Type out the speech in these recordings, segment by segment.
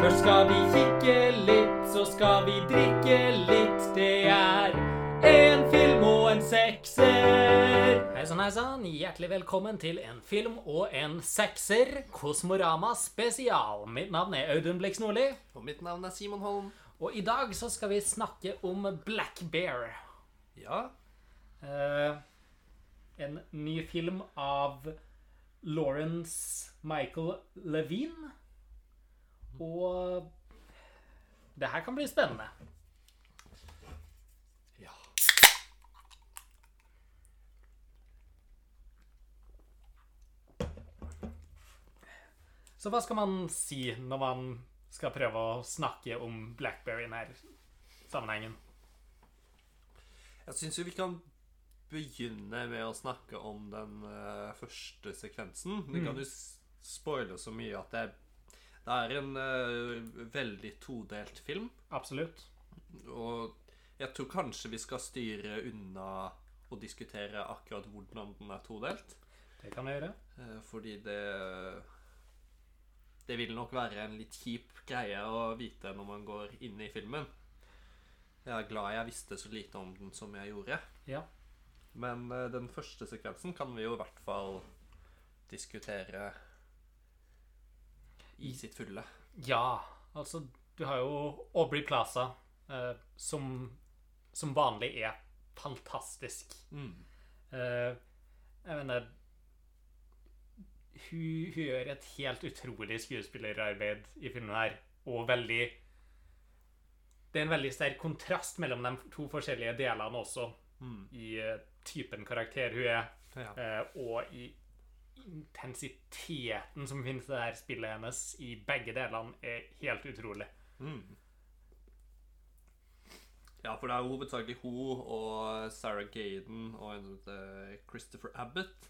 Først skal vi kikke litt, så skal vi drikke litt. Det er en film og en sekser. Hei sann, hei sann. Hjertelig velkommen til en film og en sekser. Kosmorama spesial. Mitt navn er Audun Blix Nordli. Og mitt navn er Simon Holm. Og i dag så skal vi snakke om Black Bear. Ja, Uh, en ny film av Lawrence Michael Levine. Og det her kan bli spennende. ja. Så hva skal man si når man skal prøve å snakke om Blackberry i denne sammenhengen? Jeg syns jo vi kan begynne med å snakke om den eh, første sekvensen. Vi kan jo spoile så mye at det, det er en uh, veldig todelt film. Absolutt. Og jeg tror kanskje vi skal styre unna å diskutere akkurat hvordan den er todelt. Det kan jeg gjøre. Uh, Fordi det Det vil nok være en litt kjip greie å vite når man går inn i filmen. Jeg er glad jeg visste så lite om den som jeg gjorde. Ja. Men uh, den første sekvensen kan vi jo i hvert fall diskutere i sitt fulle. Ja, altså Du har jo Aubrey Plaza, eh, som som vanlig er fantastisk. Mm. Eh, jeg mener hun, hun gjør et helt utrolig skuespillerarbeid i filmen her, og veldig Det er en veldig sterk kontrast mellom de to forskjellige delene også, Mm. i eh, typen karakter hun er, Ja. eh, og i intensiteten som finnes i det her spillet hennes i begge delene, er helt utrolig. Mm. Ja, for det er hovedsakelig hun og Sarah Gaden og en som heter Christopher Abbott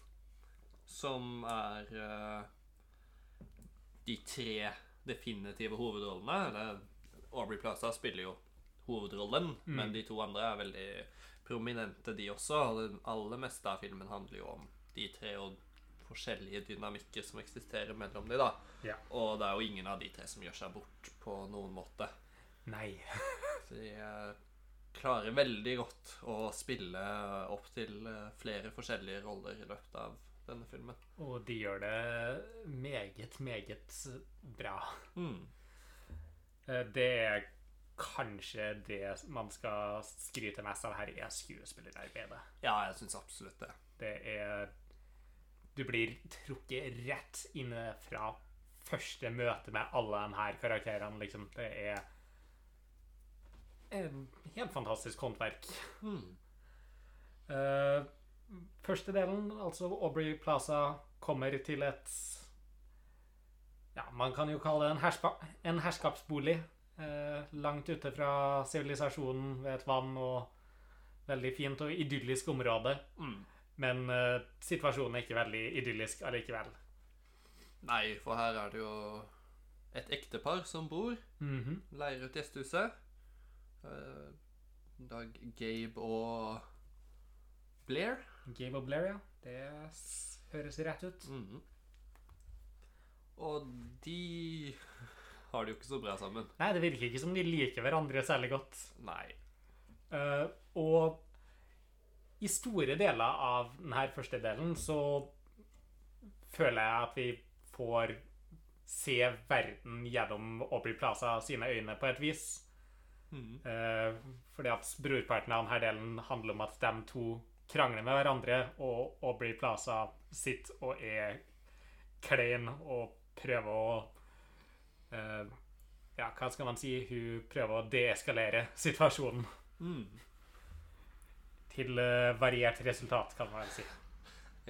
som er uh, de tre definitive hovedrollene. Eller Aubrey Plaza spiller jo hovedrollen, men de to andre er veldig prominente, de også. Og det aller meste av filmen handler jo om de tre og forskjellige dynamikker som eksisterer mellom de da. Ja. Og det er jo ingen av de tre som gjør seg bort på noen måte. Nei. De eh, klarer veldig godt å spille opp til eh, flere forskjellige roller i løpet av denne filmen. Og de gjør det meget, meget bra. Mm. Eh, Det er kanskje det man skal skryte mest av her, er skuespillerarbeidet. Ja, jeg syns absolutt det. Det er Du blir trukket rett inn fra første møte med alle de her karakterene, liksom. Det er en helt fantastisk håndverk. Mm. Uh, første delen, altså Aubrey Plaza, kommer til et Ja, man kan jo kalle det en, herspa, en herskapsbolig. Uh, langt ute fra sivilisasjonen ved et vann og veldig fint og idyllisk område. Mm. Men eh, situasjonen er ikke veldig idyllisk allikevel. Nei, for her er det jo et ektepar som bor. Mhm. Leier ut gjestehuset. Eh, da Gabe og Blair. Gabe og Blair, ja. Det høres rett ut. Mhm. Og de har det jo ikke så bra sammen. Nei, det virker ikke som de liker hverandre særlig godt. Nei. Uh, og i store deler av denne første delen så føler jeg at vi får se verden gjennom Aubrey Plaza sine øyne på et vis. Mm. Eh, fordi at brorparten av denne delen handler om at de to krangler med hverandre, og Aubrey Plaza sitter og er klein og prøver å eh, Ja, hva skal man si? Hun prøver å deeskalere situasjonen Mm. Til eh, variert resultat, kan man vel si.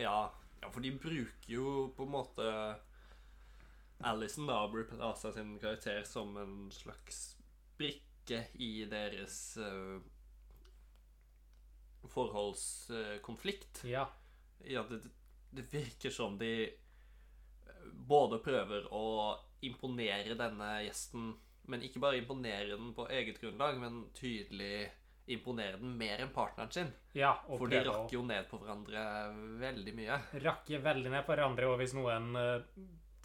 Ja, ja, for de bruker jo på en måte Alison da, Aubrey Plaza sin karakter som en slags brikke i deres uh, forholdskonflikt. Ja. Ja, det, det virker som de eh, både prøver å imponere denne gjesten, men ikke bare imponere den på eget grunnlag, men tydelig imponere den mer enn partneren sin. ja og For de rakk jo ned på hverandre veldig mye. Rakk veldig ned på hverandre, og hvis noen uh,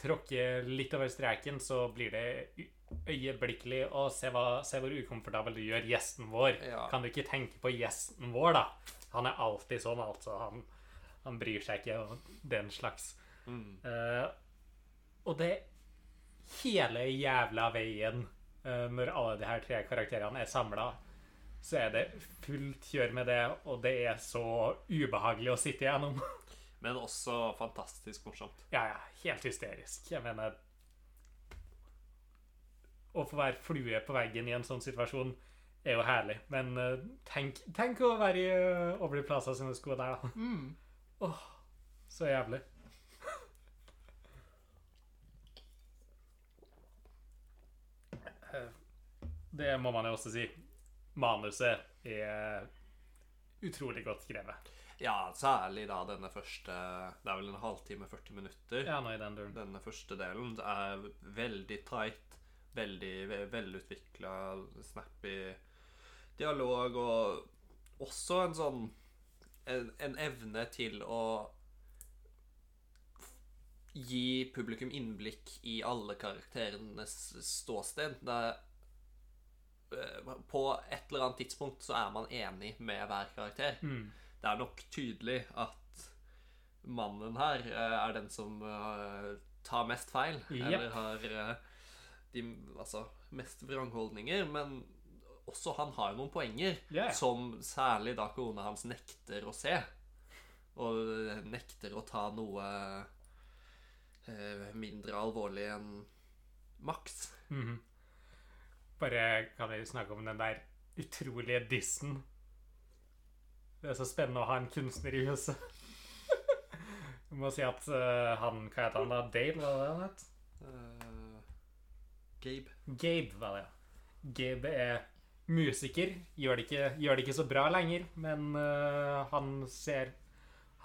tråkker litt over streken, så blir det øyeblikkelig å se, hva, se hvor ukomfortabel du gjør gjesten vår. Ja. Kan du ikke tenke på gjesten vår, da? Han er alltid sånn, altså. Han, han bryr seg ikke om den slags. Mm. Uh, og det hele jævla veien uh, når alle de her tre karakterene er samla, så er det fullt kjør med det, og det er så ubehagelig å sitte igjennom. Men også fantastisk morsomt. ja, ja, helt hysterisk. Jeg mener Å få være flue på veggen i en sånn situasjon er jo herlig. Men eh, tenk, tenk å være i uh, Aubrey Plaza sine sko der, da. Åh, så jævlig. Eh, Det må man jo også si. Manuset er utrolig godt skrevet. Ja, særlig da denne første Det er vel en halvtime, 40 minutter. Ja, nå i den duren. Denne første delen er veldig tight, veldig ve- velutvikla, snappy dialog, og også en sånn en, en evne til å gi publikum innblikk i alle karakterenes ståsted. Det er, på et eller annet tidspunkt så er man enig med hver karakter. Mm. Det er nok tydelig at mannen her eh, er den som eh, tar mest feil, Yep. eller har eh, de altså, mest vrangholdninger, men også han har jo noen poenger, ja. som særlig da kona hans nekter å se, og nekter å ta noe eh, mindre alvorlig enn Max. Mhm. Bare kan vi snakke om den der utrolige dissen. Det er så spennende å ha en kunstner i huset. Jeg må si at uh, han Hva heter han da? Dale, var det han het? Uh, Gabe. Gabe, var det. ja. Gabe er musiker. Gjør det ikke, gjør det ikke så bra lenger, men uh, han ser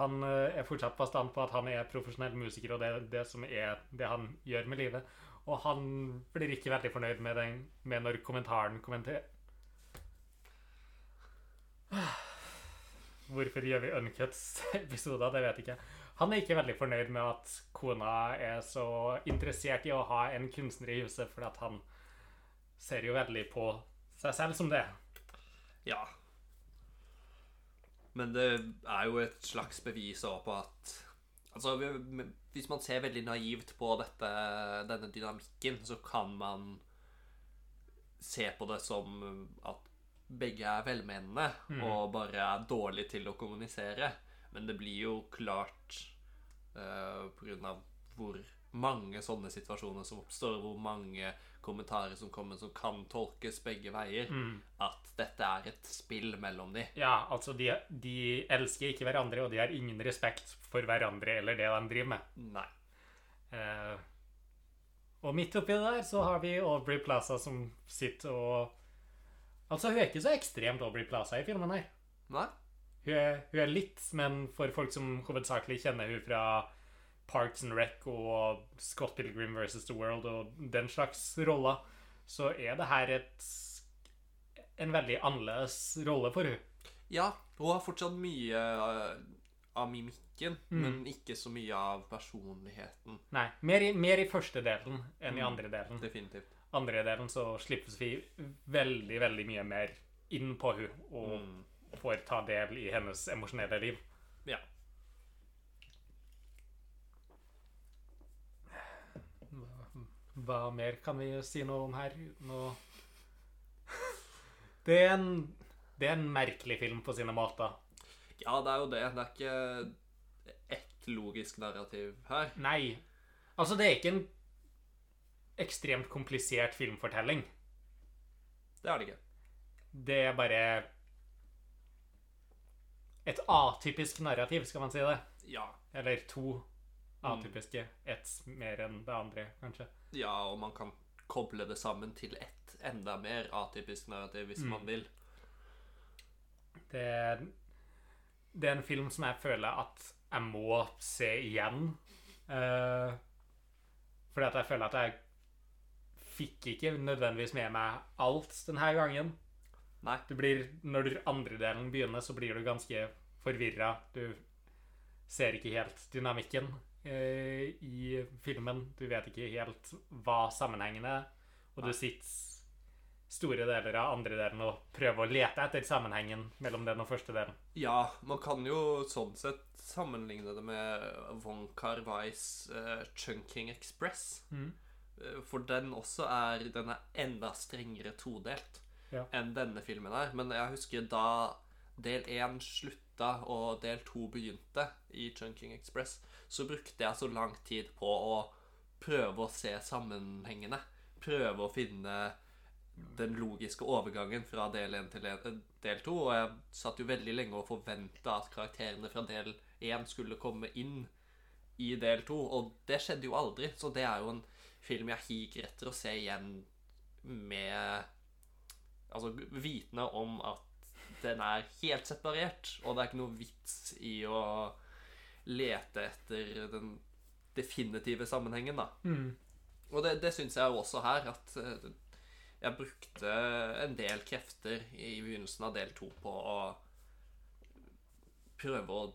Han er fortsatt bastant på at han er profesjonell musiker, og det er det som er det han gjør med livet. Og han blir ikke veldig fornøyd med, den, med når kommentaren kommenterer. Hvorfor gjør vi uncuts-episoder? Det vet jeg ikke. Han er ikke veldig fornøyd med at kona er så interessert i å ha en kunstner i huset, fordi at han ser jo veldig på seg selv som det. Ja. Men det er jo et slags bevis også på at Altså, hvis man ser veldig naivt på dette, denne dynamikken, så kan man se på det som at begge er velmenende og bare er dårlige til å kommunisere. Men det blir jo klart uh, på grunn av hvor mange sånne situasjoner som oppstår, hvor mange kommentarer som kommer som kan tolkes begge veier, at dette er et spill mellom de. Ja, altså, de, de elsker ikke hverandre, og de har ingen respekt for hverandre eller det de driver med. Nei. Eh, og midt oppi det der så har vi Aubrey Plaza som sitter og Altså, hun er ikke så ekstremt Aubrey Plaza i filmen her. Nei? Hun er, hun er litt, men for folk som hovedsakelig kjenner hun fra Parks and Rec og Scott Pilgrim vs. The World og den slags roller, så er det her et en veldig annerledes rolle for hun. Ja, hun har fortsatt mye eh, av mimikken, Mm. men ikke så mye av personligheten. Nei, mer i, mer i første delen enn i andre delen. Definitivt. Andre delen så slippes vi veldig, veldig mye mer inn på hun og Mm. får ta del i hennes emosjonelle liv. Ja. Hva mer kan vi si noe om her? Nå Det er en Det er en merkelig film på sine måter. ja, det er jo det. Det er ikke ett logisk narrativ her. Nei. Altså, det er ikke en ekstremt komplisert filmfortelling. Det er det ikke. Det er bare et atypisk narrativ, skal man si det. Ja. Eller to atypiske. Ett mer enn det andre, kanskje. Ja, og man kan koble det sammen til ett enda mer atypisk narrativ hvis man vil. Det er, det er en film som jeg føler at jeg må se igjen. Uh, fordi at jeg føler at jeg fikk ikke nødvendigvis med meg alt denne gangen. Nei. Du blir, når andre delen begynner, så blir du ganske forvirra. Du ser ikke helt dynamikken. Eh, i filmen. Du vet ikke helt hva sammenhengen er, og du sitter store deler av andre delen og prøver å lete etter sammenhengen mellom den og første delen. Ja, man kan jo sånn sett sammenligne det med Von Kar-Wais eh, Chunking Express. Mhm. Eh, For den også er Den er enda strengere todelt Ja. enn denne filmen er. Men jeg husker da del én slutta og del to begynte i Chunking Express, så brukte jeg så lang tid på å prøve å se sammenhengene. Prøve å finne den logiske overgangen fra del 1 til del 2. Og jeg satt jo veldig lenge og forventa at karakterene fra del 1 skulle komme inn i del 2, og det skjedde jo aldri. Så det er jo en film jeg higer etter å se igjen med Altså vitende om at den er helt separert, og det er ikke noe vits i å lete etter den definitive sammenhengen, da. Og det, det syns jeg også her, at eh, jeg brukte en del krefter i begynnelsen av del to på å prøve å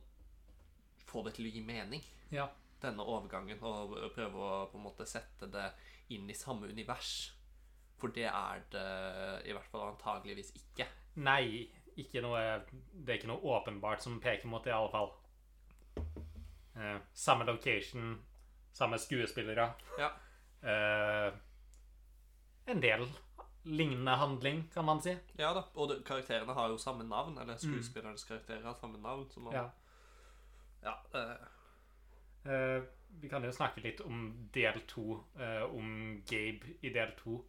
få det til å gi mening, Ja. denne overgangen, og prøve å på en måte sette det inn i samme univers. For det er det i hvert fall antageligvis ikke. Nei, ikke noe, det er ikke noe åpenbart som peker mot det, i alle fall. Eh, samme location, samme skuespillere. Ja. Eh, en del lignende handling, kan man si. Ja da, og det, karakterene har jo samme navn, eller skuespillernes karakterer har samme navn. Så man, Ja. ja eh, Eh, vi kan jo snakke litt om del to, eh, om Gabe i del to.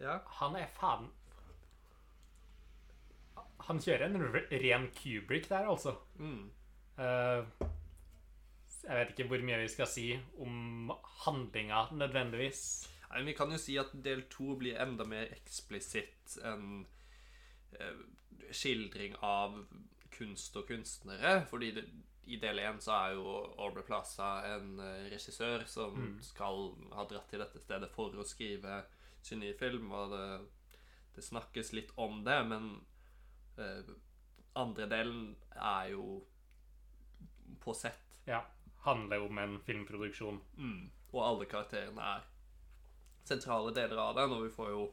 ja. Han er faen Han kjører en ren Kubrick der, altså. Mm. Eh, jeg vet ikke hvor mye vi skal si om handlinga nødvendigvis. Nei, Vi kan jo si at del to blir enda mer eksplisitt enn eh, skildring av kunst og kunstnere. Fordi det, i del én så er jo Aubrey Plaza en eh, regissør som skal ha dratt til dette stedet for å skrive sin nye film, og det, det snakkes litt om det, men eh, andre delen er jo på sett. Ja. Handler om en filmproduksjon. Mm. Og alle karakterene er sentrale deler av den, og vi får jo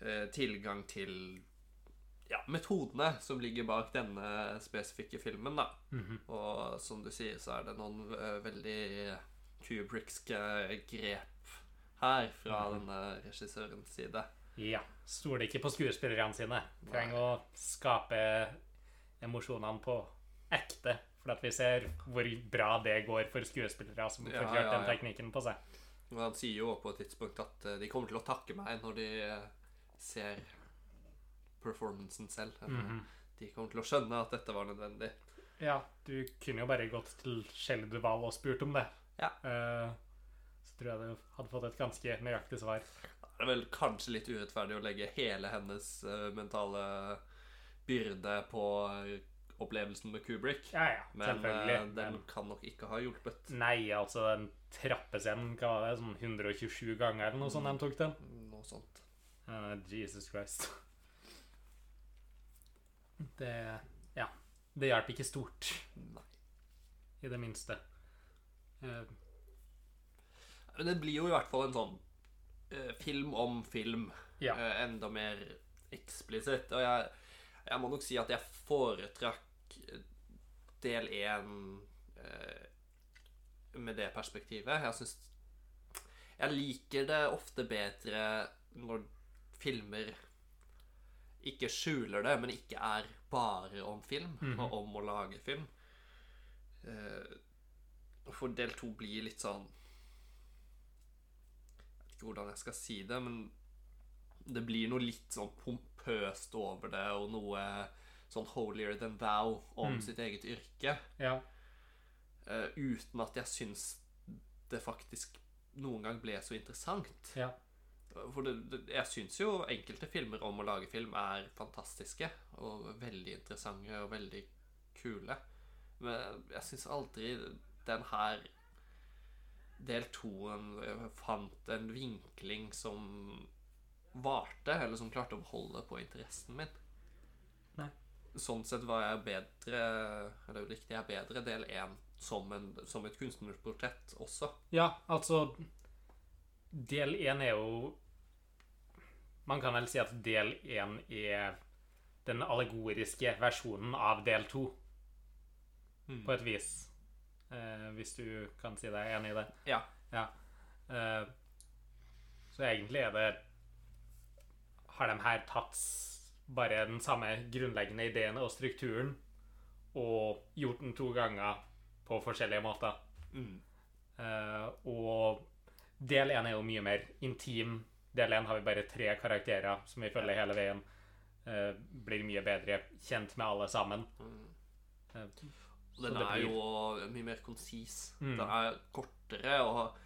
eh, tilgang til ja, metodene som ligger bak denne spesifikke filmen. da. Og som du sier, så er det noen eh, veldig kubrickske grep her fra denne regissørens side. Ja. Stoler ikke på skuespillerne sine. Trenger å skape emosjonene på ekte. For at vi ser hvor bra det går for skuespillere som får ja, den teknikken på seg. Og han sier jo på et tidspunkt at eh, de kommer til å takke meg når de eh, ser performancen selv. Eller, De kommer til å skjønne at dette var nødvendig. Ja, du kunne jo bare gått til Skjeldeval og spurt om det. Ja. Så tror jeg du hadde fått et ganske nøyaktig svar. Det er vel kanskje litt urettferdig å legge hele hennes mentale byrde på opplevelsen med Kubrick. Ja, ja, Men eh, den Men kan nok ikke ha hjulpet. nei, altså, den trappescenen, hva var det, sånn 127 ganger eller noe sånt de tok den? Noe sånt. Uh, Jesus Christ. Det Ja. Det hjalp ikke stort, Nei. i det minste. Uh, Men det blir jo i hvert fall en sånn uh, film om film. Ja. Enda mer eksplisitt. Og jeg, jeg må nok si at jeg foretrakk eh, del én eh, med det perspektivet. Jeg syns Jeg liker det ofte bedre når filmer ikke skjuler det, men ikke er bare om film og om å lage film. Eh, for del to blir litt sånn Jeg vet ikke hvordan jeg skal si det, men det blir noe litt sånn pompøst over det, og noe sånn holier than thou om sitt eget yrke. ja. Uh, uten at jeg syns det faktisk noen gang ble så interessant. Ja. For det, det, jeg syns jo enkelte filmer om å lage film er fantastiske og veldig interessante og veldig kule. Men jeg syns aldri den her del toen fant en vinkling som varte, eller som klarte å beholde på interessen min. Nei. Sånn sett var jeg bedre Eller riktig, jeg bedre del én som, som et kunstnerportrett også. Ja, altså Del én er jo Man kan vel si at del én er den allegoriske versjonen av del to, på et vis. Eh, hvis du kan si deg enig i det. Ja. Ja. Eh, så egentlig er det Har de her tatt bare den samme grunnleggende ideen og strukturen og gjort den to ganger på forskjellige måter. Mm. Eh, og del én er jo mye mer intim. Del én har vi bare tre karakterer som vi følger hele veien. Eh, blir mye bedre kjent med alle sammen. Mm. Eh, den det er blir- jo mye mer konsis. Mm. Den er kortere, og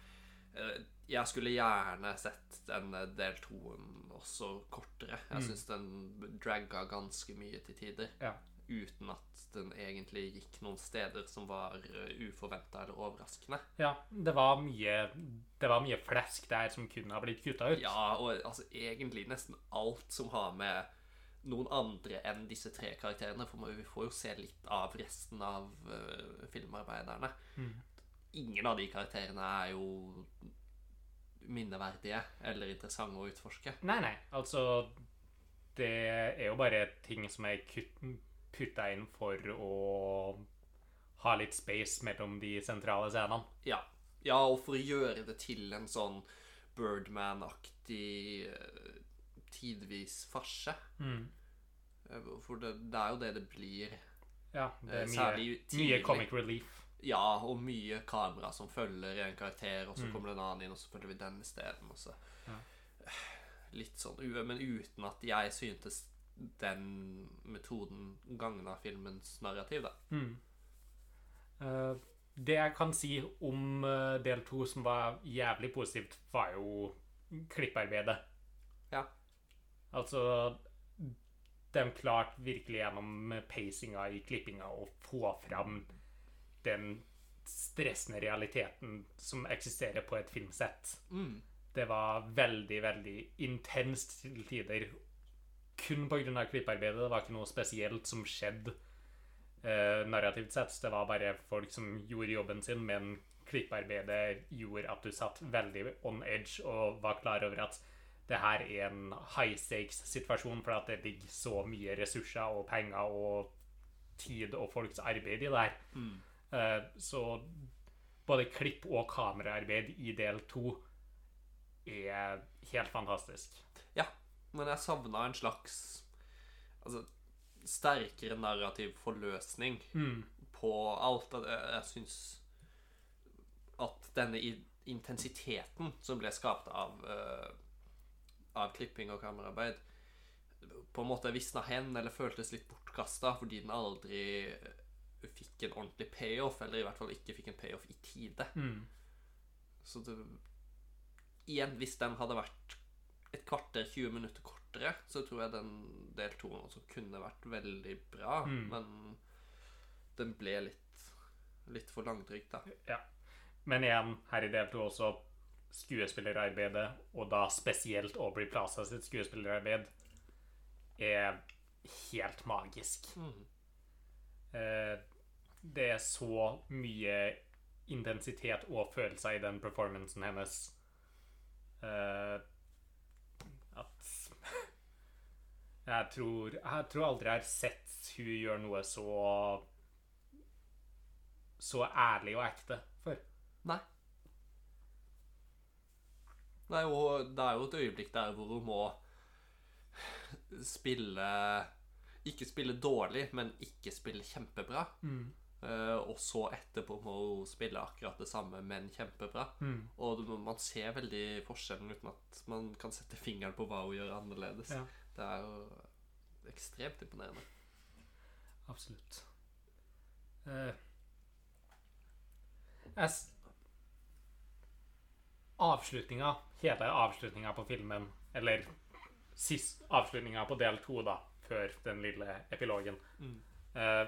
jeg skulle gjerne sett den eh, del toen også kortere. Jeg Mm. syns den dragga ganske mye til tider. Ja. Uten at den egentlig gikk noen steder som var uforventa eller overraskende. ja, det var mye Det var mye flesk der som kunne ha blitt kutta ut. Ja, og altså egentlig nesten alt som har med noen andre enn disse tre karakterene. For vi får jo se litt av resten av uh, filmarbeiderne. Mm. Ingen av de karakterene er jo minneverdige eller interessante å utforske. Nei, nei. Altså Det er jo bare ting som er putta inn for å ha litt space mellom de sentrale scenene. Ja. ja, og for å gjøre det til en sånn Birdman-aktig eh, tidvis farse. Mm. Eh, For det, det er jo det det blir. Ja, det er Eh, mye, mye comic relief. Ja, og mye kamera som følger en karakter, og så Mm. kommer det en annen inn, og så følger vi den isteden. Ja. Litt sånn, men uten at jeg syntes den metoden gagna filmens narrativ, da. Mm. Uh, det jeg kan si om eh, del to som var jævlig positivt, var jo klipparbeidet. Ja. Altså De klarte virkelig gjennom pacinga i klippinga å få fram den stressende realiteten som eksisterer på et filmsett. Mm. Det var veldig, veldig intenst til tider. Kun pga. klipparbeidet. Det var ikke noe spesielt som skjedde eh, narrativt sett. Det var bare folk som gjorde jobben sin, men klipparbeidet gjorde at du satt veldig on edge og var klar over at det her er en high stakes-situasjon, for at det ligger så mye ressurser og penger og tid og folks arbeid i det her. Mm. Eh, Så både klipp og kameraarbeid i del to er helt fantastisk. Ja, men jeg savna en slags Altså sterkere narrativ forløsning Mm. på alt. Jeg, syns at denne intensiteten som ble skapt av eh, Av klipping og kameraarbeid, på en måte visna hen eller føltes litt bortkasta fordi den aldri fikk en ordentlig payoff, eller i hvert fall ikke fikk en payoff i tide. Mm. Så det Igjen, hvis den hadde vært et kvarter, 20 minutter kortere, så tror jeg den del to også kunne vært veldig bra. Mm. Men den ble litt, litt for langdrygt, da. Ja. Men igjen, her i del to også skuespillerarbeidet, og da spesielt Aubrey Plaza sitt skuespillerarbeid, er helt magisk. Mm. Eh, det er så mye intensitet og følelser i den performancen hennes uh, at jeg tror, jeg tror aldri jeg har sett hun gjøre noe så så ærlig og ekte før. Nei. Er, jo, det er jo et øyeblikk der hvor hun må spille Ikke spille dårlig, men ikke spille kjempebra. Eh, og så etterpå må hun spille akkurat det samme, men kjempebra. Mm. Og man ser veldig forskjellen uten at man kan sette fingeren på hva hun gjør annerledes. Ja. Det er jo ekstremt imponerende. Absolutt. Uh, jeg avslutninga, hele avslutninga på filmen, eller sist avslutninga på del to, da, før den lille epilogen Mm. eh,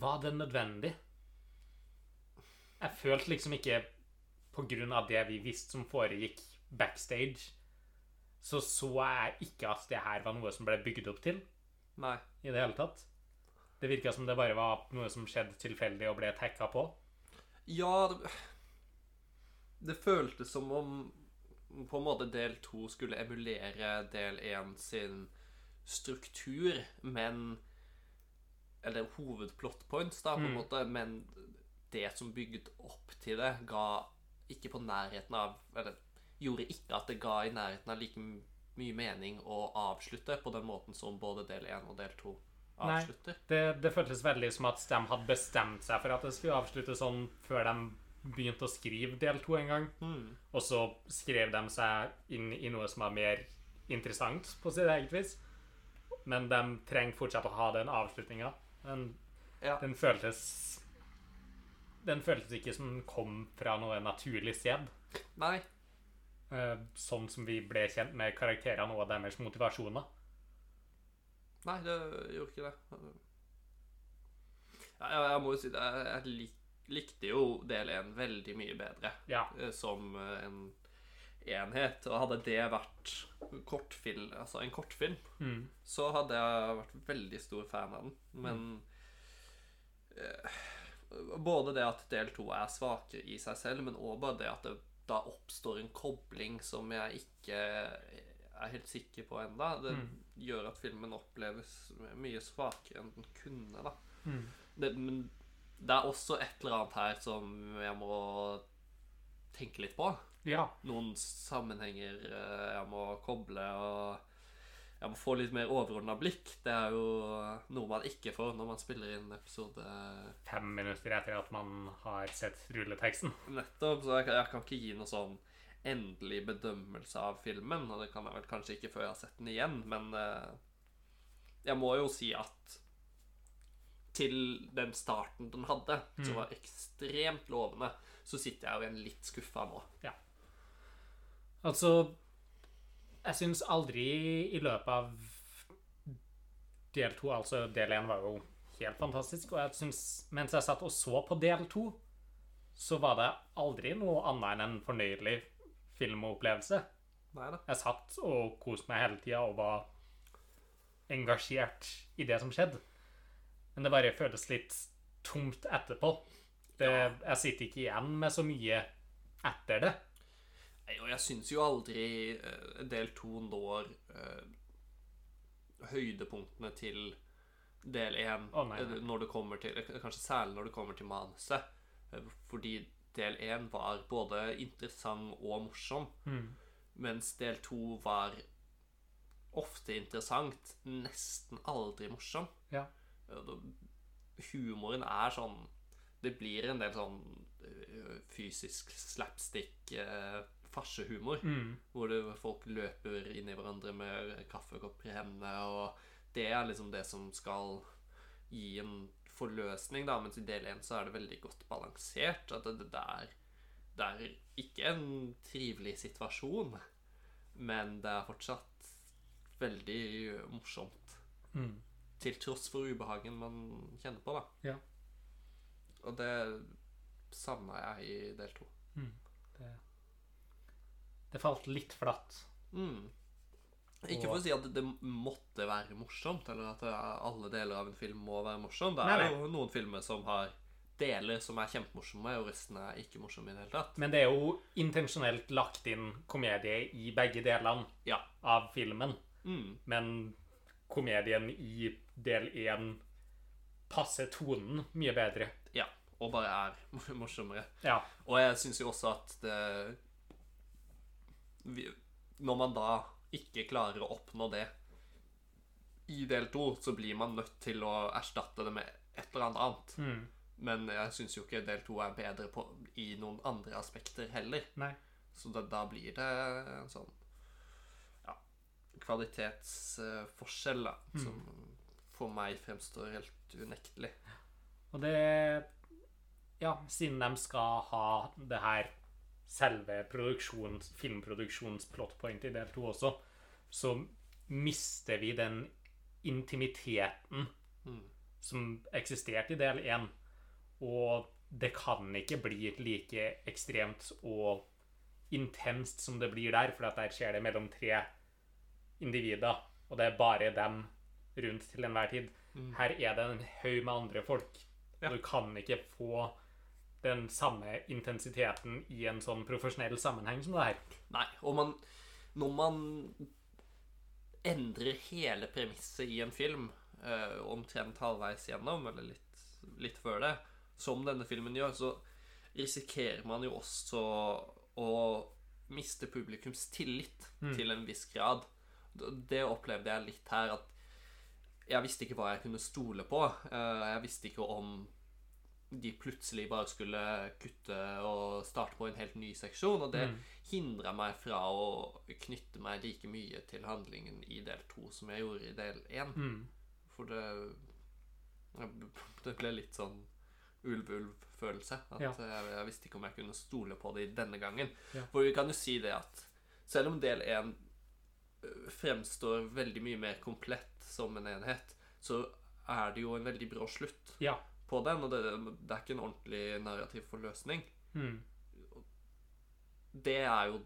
Var det nødvendig? Jeg følte liksom ikke På grunn av det vi visste som foregikk backstage, så så jeg ikke at det her var noe som ble bygd opp til Nei. i det hele tatt. Det virka som det bare var noe som skjedde tilfeldig og ble tacka på. Ja det, det føltes som om på en måte del to skulle emulere del én sin struktur, men Eller hovedplot points, da, på en Mm. måte. Men det som bygget opp til det, ga ikke på nærheten av Eller gjorde ikke at det ga i nærheten av like mye mening å avslutte på den måten som både del én og del to Nei. avslutter. Det, det føltes veldig som at de hadde bestemt seg for at det skulle avslutte sånn før de begynte å skrive del to en gang. Mm. Og så skrev de seg inn i noe som var mer interessant på sitt eget vis. Men de trenger fortsatt å ha den avslutninga. Den, Ja. den føltes Den føltes ikke som den kom fra noe naturlig sted. Nei. Eh, sånn som vi ble kjent med karakterene og deres motivasjoner. Nei, det gjorde ikke det. Ja, jeg, jeg må jo si det. Jeg, jeg likte jo del én veldig mye bedre Ja. eh, som eh, en enhet. Og hadde det vært kortfilm, altså en kortfilm, Mm. så hadde jeg vært veldig stor fan av den. Men eh, både det at del to er svakere i seg selv, men òg bare det at det da oppstår en kobling som jeg ikke er helt sikker på enda Det Mm. gjør at filmen oppleves mye svakere enn den kunne. da Mm. det, Men det er også et eller annet her som jeg må tenke litt på. Ja. Noen sammenhenger eh, jeg må koble og jeg må få litt mer overordna blikk. Det er jo noe man ikke får når man spiller inn episode Fem minutter etter at man har sett rulleteksten. nettopp. Så jeg, kan- jeg kan ikke gi noe sånn endelig bedømmelse av filmen. Og det kan jeg vel kanskje ikke før jeg har sett den igjen, men eh, jeg må jo si at til den starten den hadde, som var ekstremt lovende, så sitter jeg jo igjen litt skuffa nå. Altså Jeg syns aldri i løpet av del to Altså, del én var jo helt fantastisk, og jeg syns Mens jeg satt og så på del to, så var det aldri noe annet enn en fornøyelig filmopplevelse. Neida. Jeg satt og koste meg hele tida og var engasjert i det som skjedde. Men det bare føles litt tomt etterpå. Det, jeg sitter ikke igjen med så mye etter det. Og jeg syns jo aldri eh, del to når uh, høydepunktene til del én nei. eh, når det kommer til Kanskje særlig når det kommer til manuset. Fordi del én var både interessant og morsom, Mm. mens del to var ofte interessant, nesten aldri morsom. Ja. Humoren er sånn Det blir en del sånn fysisk slapstick eh, farsehumor. Mm. Hvor det, folk løper inn i hverandre med kaffekopper i hendene. Og det er liksom det som skal gi en forløsning, da. Mens i del én så er det veldig godt balansert. At det, det, er, det er ikke en trivelig situasjon, men det er fortsatt veldig morsomt. Mm. Til tross for ubehagen man kjenner på, da. Ja. Og det savna jeg i del to. Det, det falt litt flatt. Mm. Ikke for å si at det måtte være morsomt, eller at alle deler av en film må være morsom. Det er Nei, nei. jo noen filmer som har deler som er kjempemorsomme, og resten er ikke morsomme i det hele tatt. Men det er jo intensjonelt lagt inn komedie i begge delene Ja. av filmen. Mm. Men komedien i del én passer tonen mye bedre. ja. Og bare er morsommere. Ja. Og jeg syns jo også at det Når man da ikke klarer å oppnå det i del to, så blir man nødt til å erstatte det med et eller annet. Mm. Men jeg syns jo ikke del to er bedre på, i noen andre aspekter heller. Nei. Så da, da blir det en sånn ja, kvalitetsforskjell, da, som for meg fremstår helt unektelig. Og det Ja, siden de skal ha det her selve produksjons, filmproduksjons plotpoint i del to også, så mister vi den intimiteten Mm. som eksisterte i del én. Og det kan ikke bli like ekstremt og intenst som det blir der, for der skjer det mellom tre individer, og det er bare dem rundt til enhver tid. Mm. Her er det en haug med andre folk. Ja. Du kan ikke få den samme intensiteten i en sånn profesjonell sammenheng som det her. Nei, og man Når man endrer hele premisset i en film eh, omtrent halvveis gjennom, eller litt, litt før det, som denne filmen gjør, så risikerer man jo også å miste publikums tillit Mm. til en viss grad. Det opplevde jeg litt her, at jeg visste ikke hva jeg kunne stole på. Eh, Jeg visste ikke om de plutselig bare skulle kutte og starte på en helt ny seksjon. Og det Mm. hindra meg fra å knytte meg like mye til handlingen i del to som jeg gjorde i del én. Mm. For det Det ble litt sånn ulv-ulv-følelse. At Ja. jeg, jeg visste ikke om jeg kunne stole på det denne gangen. Ja. For vi kan jo si det at selv om del én fremstår veldig mye mer komplett som en enhet, så er det jo en veldig brå slutt Ja. På den, og det, det er ikke en ordentlig narrativ forløsning. Mm. Det er jo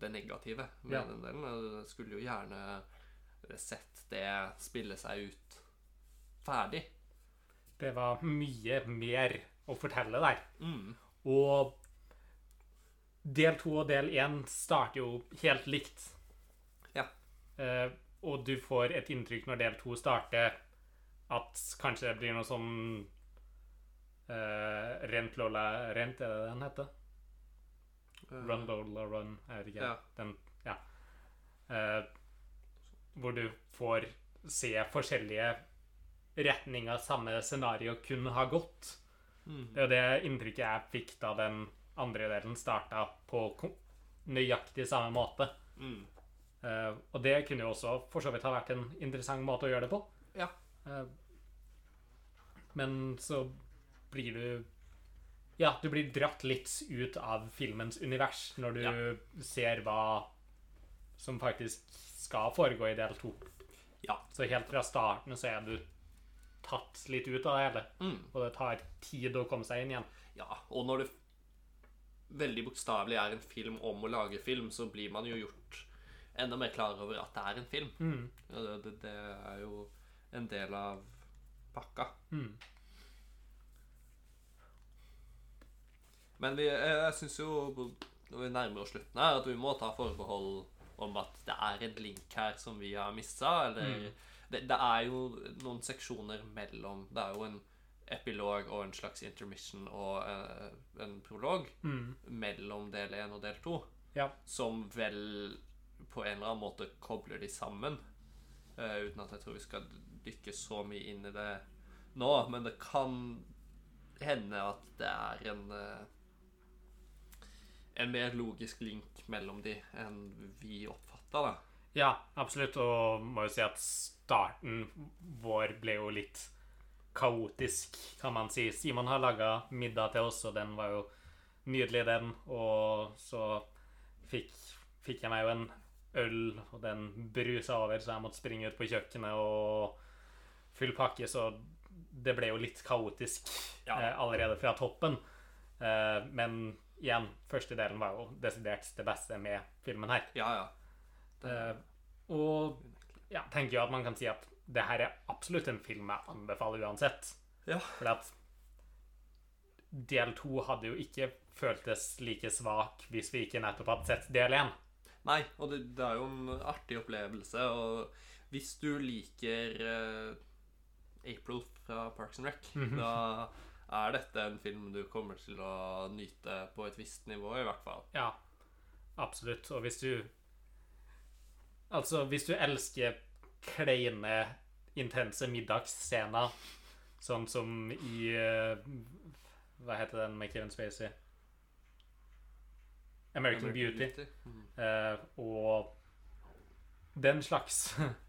det negative med Ja. den delen. Jeg skulle jo gjerne sett det spille seg ut ferdig. Det var mye mer å fortelle der. Mm. Og del to og del én starter jo helt likt. Ja. Eh, og du får et inntrykk når del to starter, at kanskje det blir noe sånn eh, Rent Lola Rent, er det den heter? Run Lola Run, er det ikke? Ja. Den, ja. Uh, hvor du får se forskjellige retninger samme scenario kunne ha gått. Mm. Det er det inntrykket jeg fikk da den andre delen starta på nøyaktig samme måte. Mm. Uh, og det kunne jo også for så vidt ha vært en interessant måte å gjøre det på. Ja. Uh, men så blir du Ja, du blir dratt litt ut av filmens univers når du Ja. ser hva som faktisk skal foregå i del to. Ja. Så helt fra starten så er du tatt litt ut av det hele. Mm. Og det tar tid å komme seg inn igjen. Ja, og når det veldig bokstavelig er en film om å lage film, så blir man jo gjort enda mer klar over at det er en film. Mm. Ja, Det, det, det er jo en del av pakka. Mm. Men vi, jeg, jeg syns jo, når vi nærmer oss slutten her, at vi må ta forbehold om at det er en link her som vi har missa. Eller Mm. det, det er jo noen seksjoner mellom Det er jo en epilog og en slags intermission og eh, en prolog Mm. mellom del én og del to, Ja. som vel på en eller annen måte kobler de sammen. Uh, uten at jeg tror vi skal dykke så mye inn i det nå. Men det kan hende at det er en eh, en mer logisk link mellom de enn vi oppfatta, da. Ja, absolutt. Og må jo si at starten vår ble jo litt kaotisk, kan man si. Simon har laga middag til oss, og den var jo nydelig, den. Og så fikk, fikk jeg meg jo en øl, og den brusa over, så jeg måtte springe ut på kjøkkenet og fylle pakke, så det ble jo litt kaotisk Ja. eh, allerede fra toppen. Eh, men igjen, første delen var jo desidert det beste med filmen her. Ja, ja. Det Eh, og ja, tenker jo at man kan si at det her er absolutt en film jeg anbefaler uansett. Ja. For at del to hadde jo ikke føltes like svak hvis vi ikke nettopp hadde sett del én. Nei, og det, det er jo en artig opplevelse. Og hvis du liker uh, April fra Parks and Rec, Mhm. da er dette en film du kommer til å nyte på et visst nivå, i hvert fall. Ja, absolutt. Og hvis du Altså, hvis du elsker kleine, intense middagsscener, sånn som i eh, Hva heter den med Kevin Spacey? American, Beauty. Mm. Uh, og den slags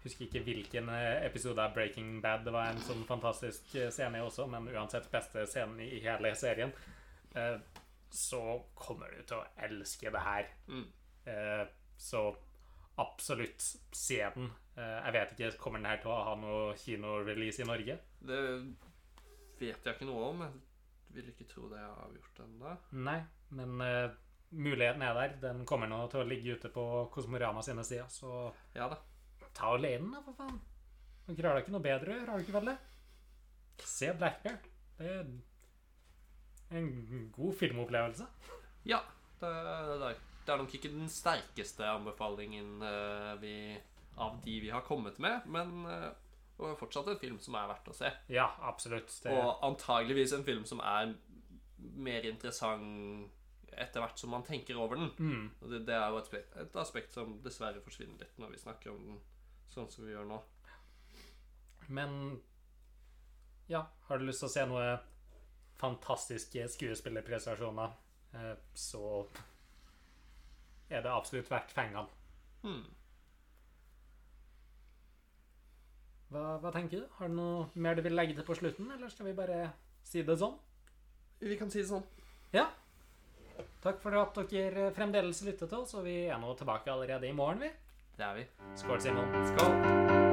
Husker ikke hvilken eh, episode av Breaking Bad det var en sånn fantastisk eh, scene i også, men uansett beste scenen i hele serien. Eh, så kommer du til å elske det her. Mm. Så absolutt se den. Jeg vet ikke, kommer den her til å ha noe kinorelease i Norge? Det vet jeg ikke noe om. Jeg vil ikke tro det er avgjort ennå. Nei, men muligheten er der. Den kommer nå til å ligge ute på Kosmorama sine sider, så Ja da. Ta og le den, da, for faen. Dere har da ikke noe bedre å gjøre, har dere vel det? Se Blackbear. Det er en god filmopplevelse. Ja, det, det, er, det er nok ikke den sterkeste anbefalingen eh, vi, av de vi har kommet med, men eh, det er fortsatt en film som er verdt å se. Ja, absolutt. Det, Og antageligvis en film som er mer interessant etter hvert som man tenker over den. mm, det, det er jo et, et aspekt som dessverre forsvinner litt når vi snakker om den sånn som vi gjør nå. men ja, har du lyst til å se noe fantastiske skuespillerprestasjoner, eh, så er det absolutt verdt fengene. Hmm. Hva, hva tenker du? Har du noe mer du vil legge til på slutten, eller skal vi bare si det sånn? Vi kan si det sånn. Ja. Takk for at dere fremdeles lytter til oss, og vi er nå tilbake allerede i morgen, vi. Det er vi. Skål, Simon. Skål!